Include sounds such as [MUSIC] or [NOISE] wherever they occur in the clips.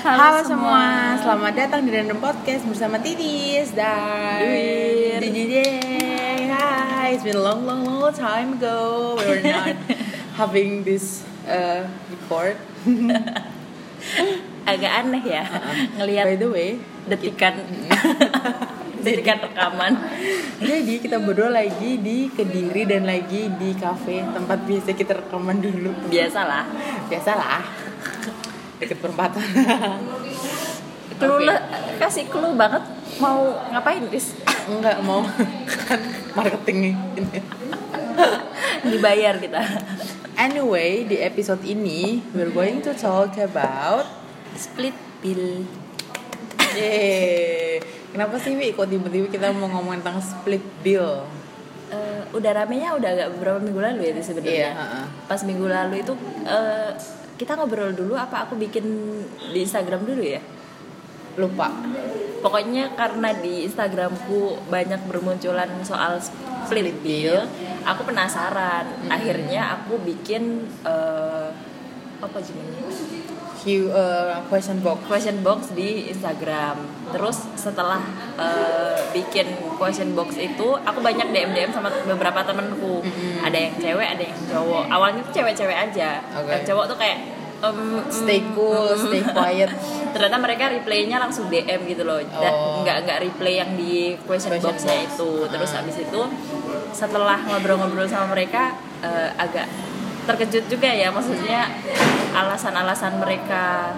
Halo, semua. selamat datang di Random Podcast bersama Titis dan. Didi. Hi, it's been a long, long, long time ago. We were not [LAUGHS] having this uh, record. [LAUGHS] Agak aneh ya By ngelihat the way, detikan [LAUGHS] detikan rekaman. jadi kita berdua lagi di Kediri dan lagi di cafe tempat biasa kita rekaman dulu. Biasalah. Biasalah. Deket perempatan. [LAUGHS] Clue Oke. lah, kasih clue banget mau ngapain Riz? Enggak mau kan [LAUGHS] marketing ini. [LAUGHS] Dibayar kita. Anyway, di episode ini we're going to talk about Split bill. Yeay. Kenapa sih Wi kok tiba-tiba kita mau ngomongin tentang split bill? Eh, udah ramenya udah agak beberapa minggu lalu ya sebenarnya. Iya, heeh. Pas minggu lalu itu eh, kita ngobrol dulu apa aku bikin di Instagram dulu ya? Lupa. Pokoknya karena di Instagramku banyak bermunculan soal split bill, aku penasaran. Akhirnya aku bikin eh, apa judulnya? Q uh, question box. question box di Instagram. Terus setelah eh, bikin question box itu, aku banyak DM DM sama beberapa temenku. Ada yang cewek, ada yang cowok. Awalnya tuh cewek-cewek aja. Oke. Yang cowok tuh kayak em, Stay cool, stay quiet. [LAUGHS] ternyata mereka replaynya langsung DM gitu loh Dan Oh. nggak nggak replay yang di question, Question boxnya box. itu terus Ah. habis itu setelah ngobrol-ngobrol sama mereka eh, agak terkejut juga ya maksudnya alasan-alasan mereka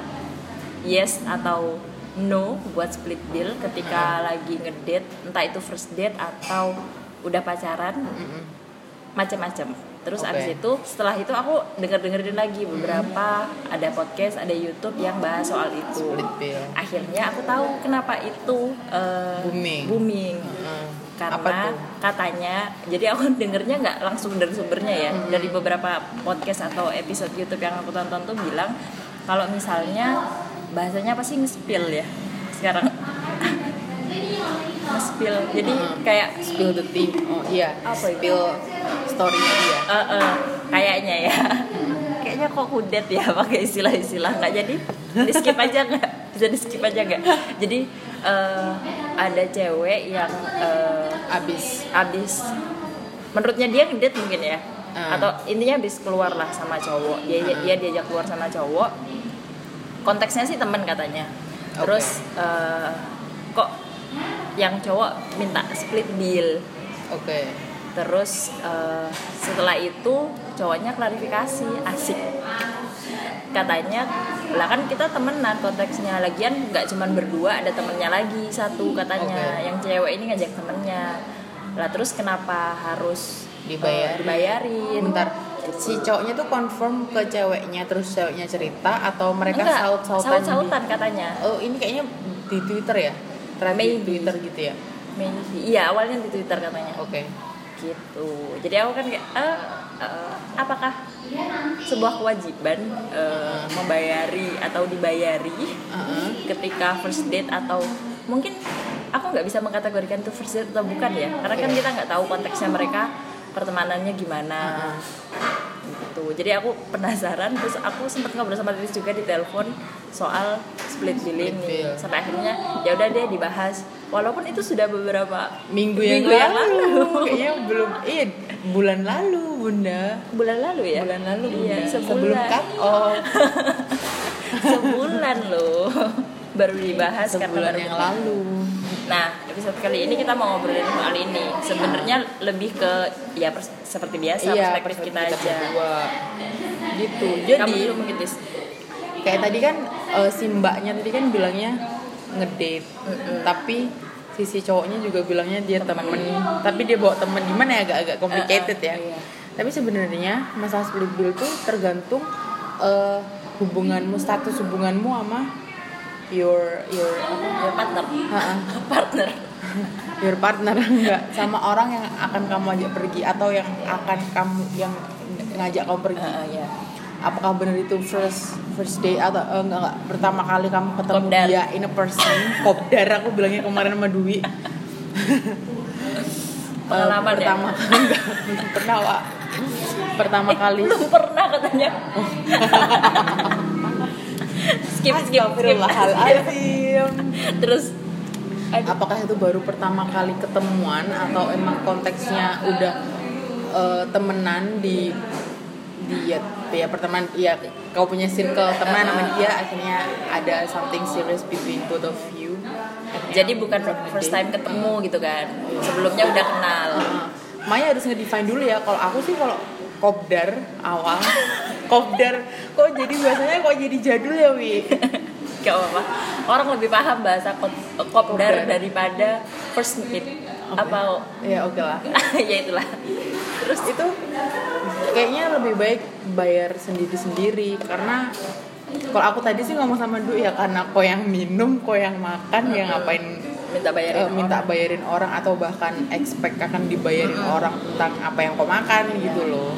yes atau no buat split bill ketika lagi ngedate entah itu first date atau udah pacaran Mm-mm. macam-macam. Terus Oke. abis itu setelah itu aku denger-dengerin lagi beberapa ada podcast, ada YouTube yang bahas soal itu. Split bill. Akhirnya aku tahu kenapa itu eh, Booming. booming. Heeh. Karena katanya, jadi aku [LAUGHS] dengernya nggak langsung dari sumbernya ya, dari beberapa podcast atau episode YouTube yang aku tonton tuh bilang kalau misalnya bahasanya apa sih nge-spill ya? Sekarang. [LAUGHS] Nge-spill. Jadi kayak Spill the tea. Oh iya. Apa itu? Spill story-nya dia. Eh, eh, kayaknya ya. Kayaknya kok kudet ya pakai istilah-istilah. Nggak jadi? Di skip aja nggak? Bisa di skip aja nggak? Jadi eh, ada cewek yang eh, Abis. abis menurutnya dia ngedate mungkin ya Ah. atau intinya habis keluar lah sama cowok dia Ah. dia diajak keluar sama cowok konteksnya sih temen katanya Oke. terus eh, kok yang cowok minta split bill Oke. Terus eh, setelah itu cowoknya klarifikasi asik. Katanya lah kan kita temenan konteksnya lagian nggak cuman berdua ada temennya lagi satu katanya Oke. yang cewek ini ngajak temennya lah terus kenapa harus eh, Dibayarin. dibayarin Bentar. Si cowoknya tuh confirm ke ceweknya terus ceweknya cerita atau mereka enggak saut-sautan? di- saut-sautan katanya Oh, ini kayaknya di Twitter ya? Thread di. Twitter gitu ya? Maybe. iya awalnya di twitter katanya Oke. gitu jadi aku kan kayak eh, eh, apakah sebuah kewajiban eh, membayari atau dibayari Heeh. ketika first date atau mungkin aku nggak bisa mengkategorikan itu first date atau bukan ya karena kan Oke. kita nggak tahu konteksnya mereka pertemanannya gimana gitu jadi aku penasaran terus aku sempat ngobrol sama Titis juga di telepon soal split billing Split bill. sampai akhirnya ya udah deh dibahas walaupun itu sudah beberapa Minggu yang, Minggu yang lalu. lalu. Kayaknya [LAUGHS] belum. Iya, bulan lalu, Bunda. bulan lalu ya Bulan lalu, iya Bunda. Sebelum sebulan cut [LAUGHS] off. sebulan loh baru dibahas karena Sebulan baru yang lalu. Nah, episode kali ini kita mau ngobrolin soal ini. Sebenarnya lebih ke ya pers- seperti biasa iya, perspektif kita aja. berdua. Gitu. Kamu Jadi, dulu mungkin kayak tadi kan eh, si mbaknya tadi kan bilangnya ngedate. Tapi sisi cowoknya juga bilangnya dia temen, tapi dia bawa temen gimana ya agak-agak complicated ya. iya. Tapi sebenarnya masalah split bill tuh tergantung eh, hubunganmu status hubunganmu sama your your apa? Your partner. [LAUGHS] Partner. your partner enggak sama orang yang akan kamu ajak pergi atau yang akan kamu yang ngajak kamu pergi. Heeh, ya. Apakah benar itu first first day atau eh, enggak, enggak pertama kali kamu ketemu Kopdar. dia in a person kopdar aku bilangnya kemarin sama Dwi [LAUGHS] Pengalaman Eh, ya? pertama [LAUGHS] enggak belum pernah Wak. pertama kali Belum pernah katanya. Skip skip skip. [LAUGHS] Terus aduh, Apakah itu baru pertama kali ketemuan atau emang konteksnya udah eh, temenan di di ya, ya pertemanan ya kau punya circle teman sama dia akhirnya ada something serious between both of you. Jadi bukan first time ketemu gitu kan? Sebelumnya udah kenal. Uh, Maya harus ngedefine dulu ya kalau aku sih kalau kopdar awal [LAUGHS] kopdar. Kok jadi bahasanya kok jadi jadul ya wi? [LAUGHS] Gak apa orang lebih paham bahasa kop- kopdar daripada first meet apa? Ya oke lah. [LAUGHS] Ya itulah. Terus? Itu kayaknya lebih baik bayar sendiri-sendiri. Karena kalau aku tadi sih ngomong sama Du ya karena kau yang minum, kau yang makan, ya ngapain minta bayarin eh, minta orang. bayarin orang atau bahkan expect akan dibayarin orang tentang apa yang kau makan gitu loh.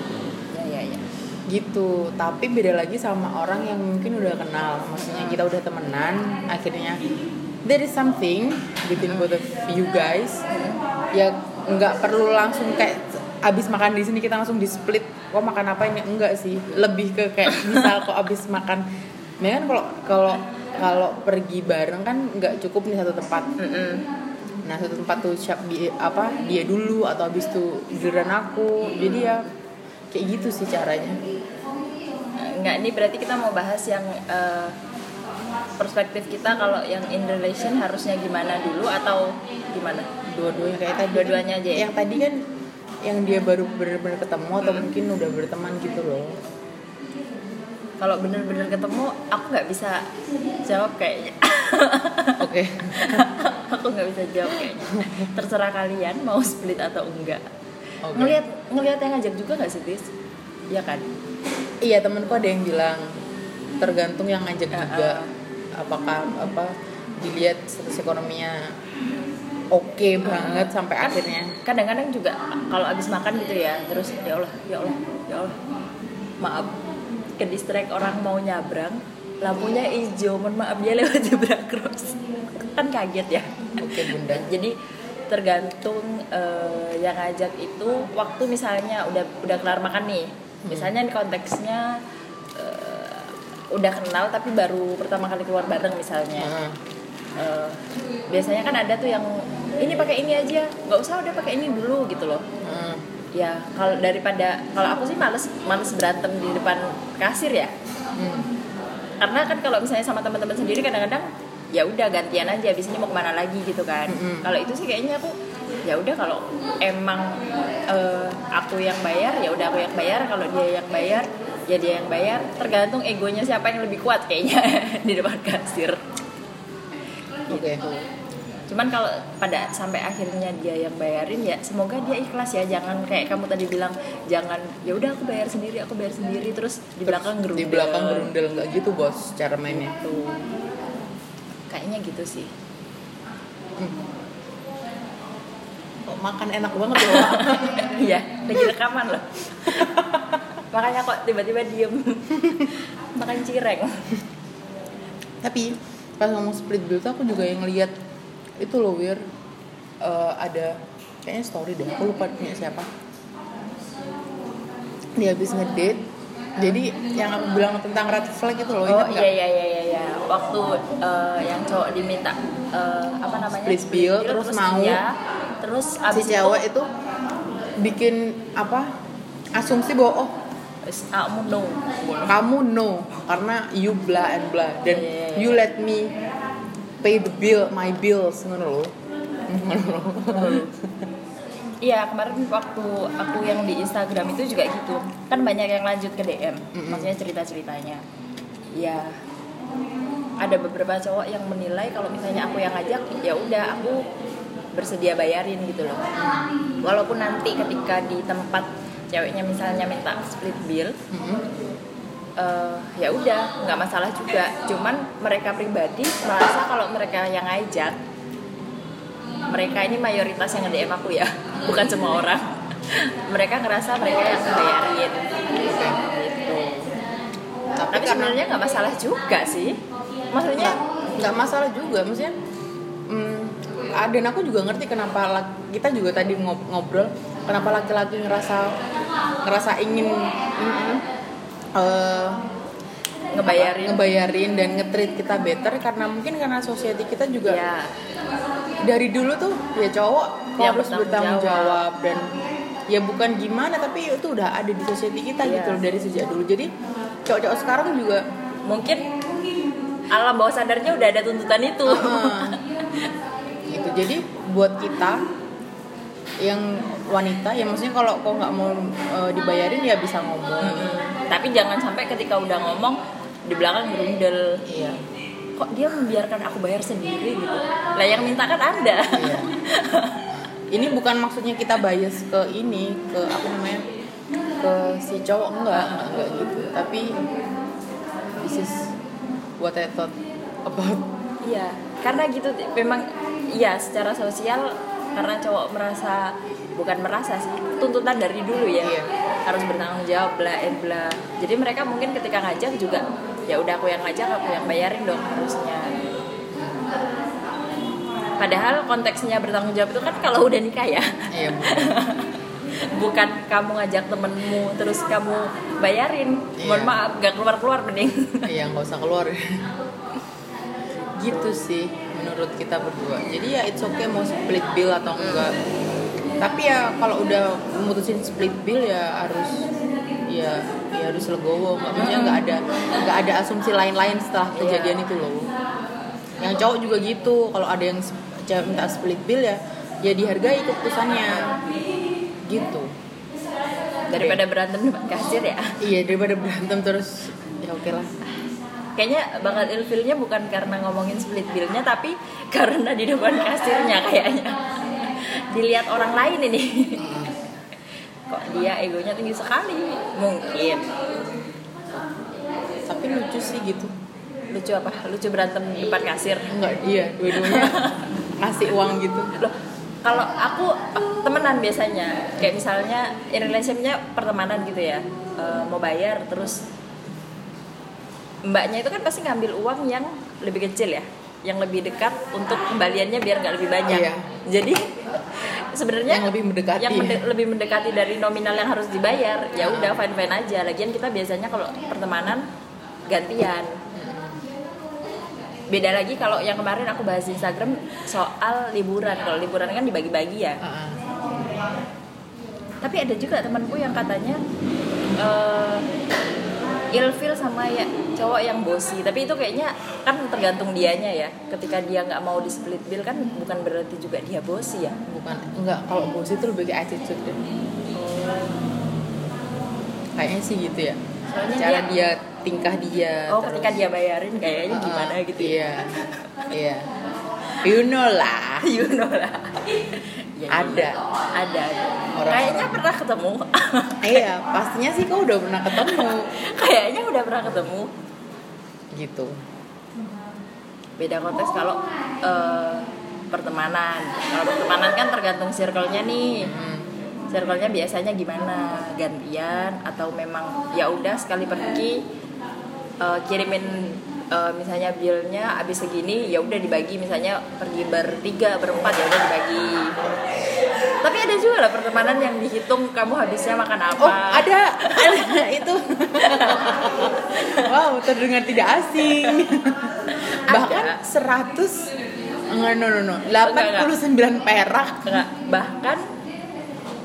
Gitu. Tapi beda lagi sama orang yang mungkin udah kenal, maksudnya kita udah temenan, akhirnya there is something between both of you guys. Ya nggak perlu langsung kayak abis makan di sini kita langsung di split kok makan apa ini? Enggak sih. Lebih ke kayak [LAUGHS] misal kok abis makan. Ya kan kalau kalau kalau pergi bareng kan nggak cukup nih satu tempat. Nah satu tempat tuh siap di apa dia dulu atau abis itu giliran aku. Jadi ya kayak gitu sih caranya Enggak, ini berarti kita mau bahas yang eh, perspektif kita kalau yang in relation harusnya gimana dulu atau gimana? dua-duanya kayak tadi Dua-duanya aja ya? yang tadi kan yang dia baru benar-benar ketemu atau mungkin udah berteman gitu loh Kalau bener-bener ketemu, aku nggak bisa jawab kayaknya. oke [LAUGHS] aku nggak bisa jawab kayaknya. Terserah kalian mau split atau enggak. Oke. Ngelihat ngelihat yang ngajak juga nggak sih, Tis? Iya kan? iya temenku ada yang bilang tergantung yang ngajak Ya, juga ah. apakah apa dilihat status ekonominya oke banget sampai akhirnya Kadang-kadang juga kalau abis makan gitu ya, terus ya Allah, ya Allah, ya Allah. Maaf, ke distract orang mau nyabrang, lampunya hijau, mohon maaf dia lewat [LAUGHS] zebra cross. kan kaget ya. oke bunda Jadi tergantung eh, yang ngajak itu waktu misalnya udah udah kelar makan nih. Misalnya di konteksnya eh, udah kenal tapi baru pertama kali keluar bareng misalnya. Eh, biasanya kan ada tuh yang ini pakai ini aja, nggak usah udah pakai ini dulu gitu loh. Heeh. Ya kalau daripada kalau aku sih males males berantem di depan kasir ya. Hmm. Karena kan kalau misalnya sama teman-teman sendiri kadang-kadang ya udah gantian aja abis ini mau ke mana lagi gitu kan. Mm-mm. Kalau itu sih kayaknya aku ya udah kalau emang eh, aku yang bayar ya udah aku yang bayar. Kalau dia yang bayar ya dia yang bayar. Tergantung egonya siapa yang lebih kuat kayaknya [LAUGHS] di depan kasir. Oke. Cuman kalau pada sampai akhirnya dia yang bayarin ya semoga dia ikhlas ya. Jangan kayak kamu tadi bilang jangan ya udah aku bayar sendiri aku bayar sendiri. Terus di belakang gerundel. di belakang gerundel nggak gitu bos cara mainnya. Tuh kayaknya gitu sih. Kok makan enak banget loh [LAUGHS] iya lagi rekaman loh. [LAUGHS] Makanya kok tiba-tiba diem. [LAUGHS] Makan cireng. Tapi pas ngomong split bill tuh aku juga yang lihat itu loh wir. Eh, ada kayaknya story deh aku lupa punya siapa. Dia habis ngedate jadi yang aku bilang tentang red flag itu loh oh ingat iya iya iya iya iya. Waktu eh, yang cowok diminta eh, apa namanya? Split bill, terus mau. iya, terus si cewek itu bikin apa? Asumsi bahwa oh kamu no. kamu no karena you blah and blah dan Iya, iya, iya. you let me pay the bill my bills Ngono loh. Iya kemarin waktu aku yang di Instagram itu juga gitu. Kan banyak yang lanjut ke DM Mm-mm. maksudnya cerita ceritanya ya ada beberapa cowok yang menilai kalau misalnya aku yang ngajak ya udah aku bersedia bayarin gitu loh. Walaupun nanti ketika di tempat ceweknya misalnya minta split bill Mm-mm. eh, ya udah nggak masalah juga. Cuman mereka pribadi merasa kalau mereka yang ngajak mereka ini mayoritas yang nge-DM aku ya [LAUGHS] bukan semua orang. Mereka ngerasa mereka yang bayarin gitu. Tapi, tapi sebenarnya nggak masalah juga sih. Maksudnya nggak masalah juga maksudnya hmm, dan aku juga ngerti kenapa kita juga tadi ngob- ngobrol kenapa laki-laki ngerasa ngerasa ingin eh, Ngebayarin. apa, ngebayarin. dan nge-treat kita better karena mungkin karena society kita juga ya dari dulu tuh ya cowok Yang harus bertanggung jawab. jawab. Dan ya bukan gimana tapi itu udah ada di society kita Iya. gitu loh dari sejak dulu. Jadi cowok-cowok sekarang juga mungkin alam bawah sadarnya udah ada tuntutan itu. Ah, gitu. Jadi buat kita yang wanita ya maksudnya kalau kok nggak mau eh, dibayarin ya bisa ngomong. Mm-mm. tapi jangan sampai ketika udah ngomong di belakang gerundel iya kok dia membiarkan aku bayar sendiri gitu? Lah yang minta kan anda Iya. ini bukan maksudnya kita bias ke ini ke apa namanya ke si cowok enggak enggak, gitu. Tapi this is what I thought about. Iya, karena gitu memang iya secara sosial karena cowok merasa bukan merasa sih tuntutan dari dulu ya. Iya. harus bertanggung jawab bla eh, bla. Jadi mereka mungkin ketika ngajak juga ya udah aku yang ngajak aku yang bayarin dong harusnya. Padahal konteksnya bertanggung jawab itu kan kalau udah nikah ya. Iya [LAUGHS] bukan kamu ngajak temenmu terus kamu bayarin. Mohon Iya. maaf gak keluar keluar mending. [LAUGHS] Iya nggak usah keluar. Gitu sih menurut kita berdua. Jadi ya it's okay mau split bill atau enggak. Tapi ya kalau udah memutusin split bill ya harus ya ya harus legowo nggak maksudnya nggak ada nggak ada asumsi lain-lain setelah kejadian itu loh. Yang cowok juga gitu. Kalau ada yang cewek minta split bill ya ya dihargai keputusannya. Gitu. Daripada berantem depan kasir ya. Iya daripada berantem terus ya oke lah. Kayaknya bakal ilfilnya bukan karena ngomongin split billnya tapi karena di depan kasirnya kayaknya. Dilihat orang lain ini [LAUGHS] kok dia egonya tinggi sekali? Mungkin. Tapi lucu sih gitu. Lucu apa? Lucu berantem di depan kasir. Enggak iya dua-duanya. [LAUGHS] Ngasih uang gitu. Loh kalau aku temenan biasanya. Kayak misalnya in relationnya pertemanan gitu ya. Eh, mau bayar terus mbaknya itu kan pasti ngambil uang yang lebih kecil ya. Yang lebih dekat untuk kembaliannya biar nggak lebih banyak. Iya. jadi sebenarnya Yang lebih mendekati. yang mende- lebih mendekati dari nominal yang harus dibayar ya udah fine fine aja. Lagian kita biasanya kalau pertemanan gantian. Beda lagi kalau yang kemarin aku bahas di Instagram soal liburan. Kalau liburan kan dibagi-bagi ya. Heeh. tapi ada juga temanku yang katanya eh ilfil sama ya cowok yang bosi. Tapi itu kayaknya kan tergantung dianya ya. Ketika dia nggak mau di split bill kan bukan berarti juga dia bosi ya. Bukan enggak kalau bos itu lebih ke attitude deh kayaknya sih gitu ya. Soalnya cara dia- dia, tingkah dia oh terus- ketika dia bayarin kayaknya Heeh, gimana gitu ya. iya iya. You know lah. [LAUGHS] You know lah. Ya, Ada. ada ada Orang-orang. kayaknya pernah ketemu. Iya pastinya sih kau udah pernah ketemu. [LAUGHS] Kayaknya udah pernah ketemu. Gitu. Beda konteks kalau eh, pertemanan. Kalau pertemanan kan tergantung circle-nya nih. Hmm. circle-nya biasanya gimana? Gantian atau memang ya udah sekali pergi eh, kirimin eh, misalnya bilnya habis segini ya udah dibagi. Misalnya pergi bertiga berempat ya udah dibagi tapi ada juga lah pertemanan yang dihitung kamu habisnya makan apa. Oh ada. Ada [LAUGHS] itu. Wow terdengar tidak asing. Bahkan 100 enggak no no no. 89 perak. Enggak, bahkan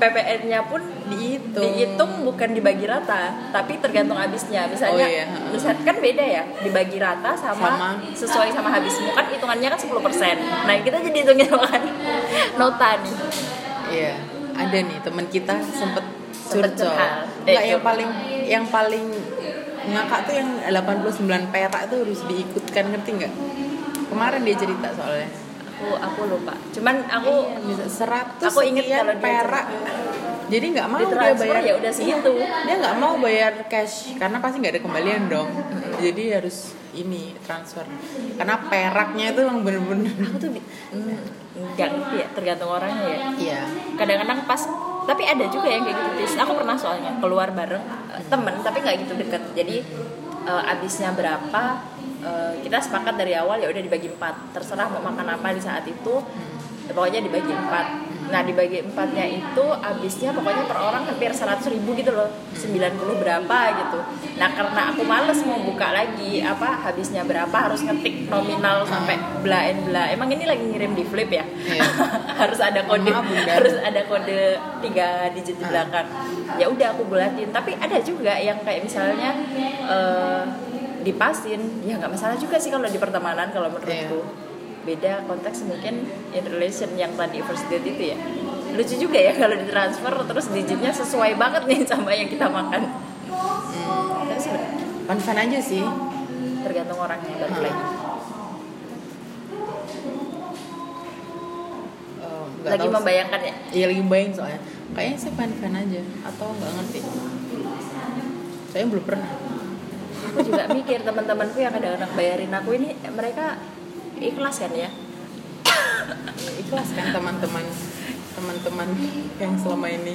PPN-nya pun dihitung dihitung bukan dibagi rata, tapi tergantung habisnya. Misalnya, Oh, iya. misal kan beda ya, dibagi rata sama, Sama. sesuai sama habismu kan hitungannya kan 10%. Nah, kita jadi hitungin kan [LAUGHS] nota nih. Iya, ada nih teman kita sempet curcol. Enggak Eh, yang paling yang paling ngakak tuh yang 89 perak tuh harus diikutkan ngerti nggak? Kemarin dia cerita soalnya. Aku aku lupa. Cuman aku Bisa 100 Aku inget kalau dia perak. Jadi nggak mau dia bayar. ya udah segitu. Dia nggak mau bayar cash karena pasti nggak ada kembalian dong. Jadi harus ini transfer. Karena peraknya itu yang bener-bener. Aku tuh hmm, nggak ngerti ya, tergantung orangnya ya. Iya. kadang-kadang pas tapi ada juga yang kayak gitu Tis. aku pernah soalnya keluar bareng eh, temen tapi nggak gitu deket jadi eh, abisnya berapa eh, kita sepakat dari awal ya udah dibagi empat. Terserah mau makan apa di saat itu ya pokoknya dibagi empat. Nah dibagi empatnya itu habisnya pokoknya per orang hampir 100 ribu gitu loh. 90 berapa gitu. Nah karena aku males mau buka lagi apa habisnya berapa harus ngetik nominal sampai bla and bla. Emang ini lagi ngirim di flip ya? Iya. [LAUGHS] harus ada kode Maaf, harus ada kode tiga digit di Ah. belakang. Ya udah aku bulatin. Tapi ada juga yang kayak misalnya eh, dipasin. Ya nggak masalah juga sih kalau di pertemanan kalau menurutku. Iya. beda konteks mungkin in relation yang tadi first date itu ya. Lucu juga ya kalau ditransfer terus digitnya sesuai banget nih sama yang kita makan. Tapi sebenarnya fun-fun aja sih. Tergantung orangnya balik Hmm. lagi. Eh, nggak lagi membayangkan ya? Iya lagi bayang soalnya. Kayaknya sih fan-fan aja. Atau nggak ngerti. Saya belum pernah aku juga mikir teman-temanku yang kadang-kadang bayarin aku ini mereka ikhlas kan ya? Ikhlas kan teman-teman Teman-teman yang selama ini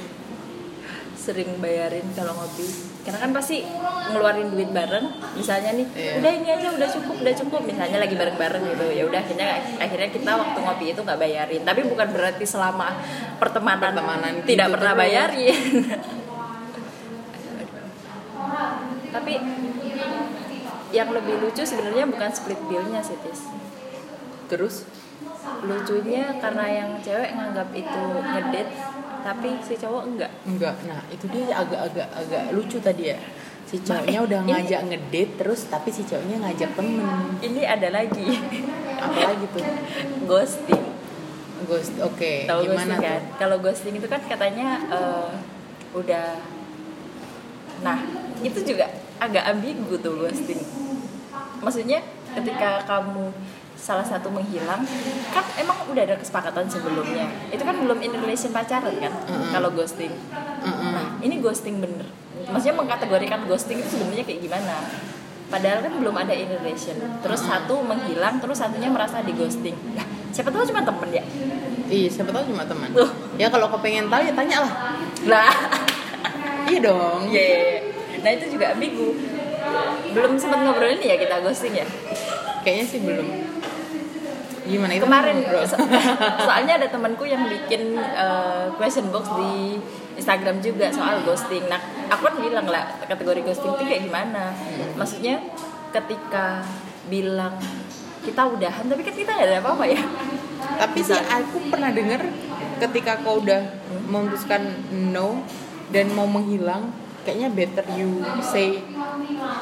sering bayarin kalau ngopi. Karena kan pasti ngeluarin duit bareng misalnya nih Iya. udah ini aja udah cukup udah cukup. Misalnya lagi bareng-bareng gitu. Ya udah akhirnya akhirnya kita waktu ngopi itu nggak bayarin. Tapi bukan berarti selama pertemanan, Pertemanan tidak gitu pernah bayarin [LAUGHS] tapi yang lebih lucu sebenarnya bukan split billnya sih tis. Terus? Lucunya karena yang cewek nganggap itu ngedate tapi si cowok enggak. Enggak, nah itu dia agak-agak agak lucu tadi ya. Si cowoknya udah ini- ngajak ngedate terus tapi si cowoknya ngajak temen. Ini ada lagi. Apalagi tuh? [LAUGHS] Ghosting. Ghost, oke. Tahu Gimana ghosting kan? Kalau ghosting itu kan katanya eh, udah nah itu juga agak ambigu tuh ghosting maksudnya ketika kamu salah satu menghilang kan emang udah ada kesepakatan sebelumnya itu kan belum in relation pacaran kan Mm-mm. kalau ghosting Mm-mm. Nah, ini ghosting bener. Maksudnya mengkategorikan ghosting itu sebenarnya kayak gimana? Padahal kan belum ada in relation. Terus satu menghilang, terus satunya merasa di ghosting. Siapa tahu cuma temen ya? Iya, siapa tahu cuma teman. Ya kalau kau pengen tahu ya tanya lah Lah, Iya dong iya, iya, iya. Nah itu juga ambigu. Belum sempat ngobrolin ya kita ghosting ya. Kayaknya sih belum Gimana itu Kemarin bro? so- soalnya ada temanku yang bikin eh, question box di Instagram juga soal ghosting. Nah, aku kan bilang lah kategori ghosting itu kayak gimana. Maksudnya ketika bilang kita udahan tapi kan kita nggak ada apa-apa ya. Tapi sih aku pernah dengar ketika kau udah memutuskan no dan mau menghilang, kayaknya better you say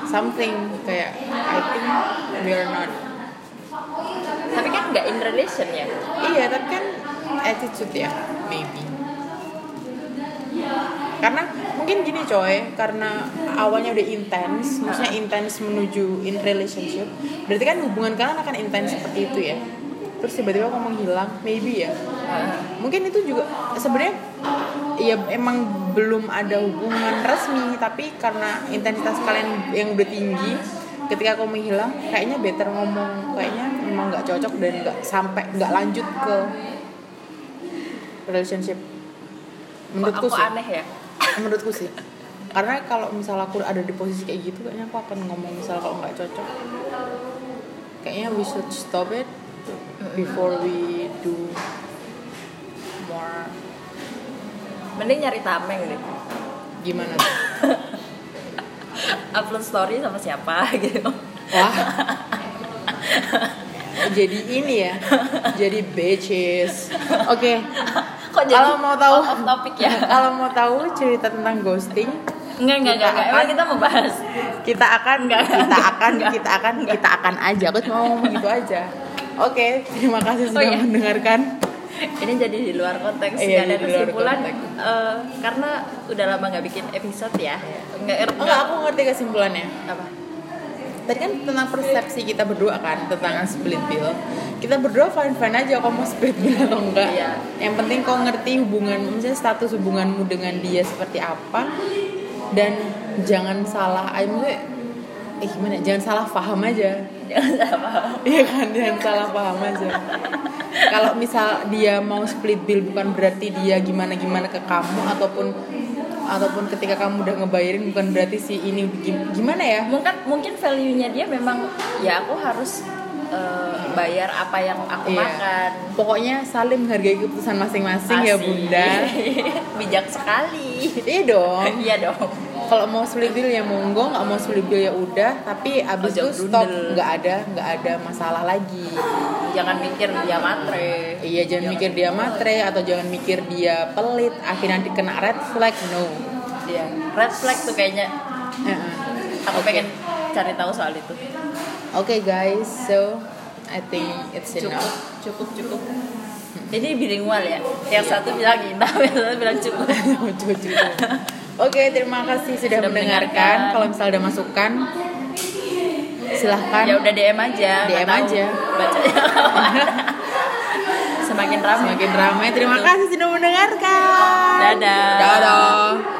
something kayak I think we are not. Tapi kan nggak in relation ya. Iya, tapi kan attitude ya, maybe. Karena mungkin gini coy, karena awalnya udah intens, maksudnya intens menuju in relationship, berarti kan hubungan kalian akan intens seperti itu ya. Terus tiba-tiba kau menghilang, maybe ya. Nah, mungkin itu juga sebenarnya ya emang belum ada hubungan resmi tapi karena intensitas kalian yang udah tinggi ketika kau menghilang kayaknya better ngomong. Kayaknya memang nggak cocok dan nggak sampai nggak lanjut ke relationship. Menurutku aku sih. aneh ya. [LAUGHS] menurutku sih. Karena kalau misal aku ada di posisi kayak gitu kayaknya aku akan ngomong misal kalau nggak cocok. Kayaknya we should stop it before we do more Mending nyari tameng deh. gimana tuh? [LAUGHS] Upload story sama siapa [LAUGHS] gitu. Wah. [LAUGHS] jadi ini ya. Jadi bitches. Oke. Kok jadi Kalau mau tahu topic ya? Kalau mau tahu cerita tentang ghosting, Enggak, enggak, enggak, enggak. Emang kita mau bahas. kita akan Enggak. kita akan Enggak. kita akan kita akan aja. Aku cuma ngomong gitu aja. Oke, terima kasih Oh, sudah iya. mendengarkan. Ini jadi di luar konteks, Iya, nggak ada di luar kesimpulan. eh, karena udah lama nggak bikin episode ya. Enggak, Oh, enggak, aku ngerti kesimpulannya. apa? Tadi kan tentang persepsi kita berdua kan tentang split bill. Kita berdua fine fine aja kok mau split bill atau enggak. Iya. Yang penting kau ngerti hubungan, misalnya status hubunganmu dengan dia seperti apa dan jangan salah, I maksudnya, eh gimana? Jangan salah paham aja. Jangan salah paham. Iya kan, jangan salah paham aja. Kalau misal dia mau split bill bukan berarti dia gimana gimana ke kamu ataupun ataupun ketika kamu udah ngebayarin bukan berarti si ini gim- gimana ya? Mungkin mungkin value-nya dia memang ya aku harus eh, membayar apa yang aku Iya. makan Pokoknya saling menghargai keputusan masing-masing ya bunda. [LAUGHS] bijak sekali Iya dong. iya dong Kalau mau split bill ya monggo, nggak mau split bill ya udah. Tapi abis itu stop, nggak ada nggak ada masalah lagi. jangan mikir dia matre Iya jangan mikir dia matre atau jangan mikir dia pelit. Akhirnya nanti kena red flag no. dia red flag tuh kayaknya Heeh. aku Oke. pengen cari tahu soal itu Oke guys, so I think it's cukup enough. cukup cukup ini bilingual ya yang satu bilang indah [LAUGHS] yang satu bilang cukup [LAUGHS] Cukup-cukup. Oke, terima kasih sudah, Sudah mendengarkan. mendengarkan. Kalau misalnya ada masukan, silahkan. ya udah DM aja DM aja. bacanya [LAUGHS] semakin ramai Semakin ramai. Terima kasih sudah mendengarkan. dadah Dadah.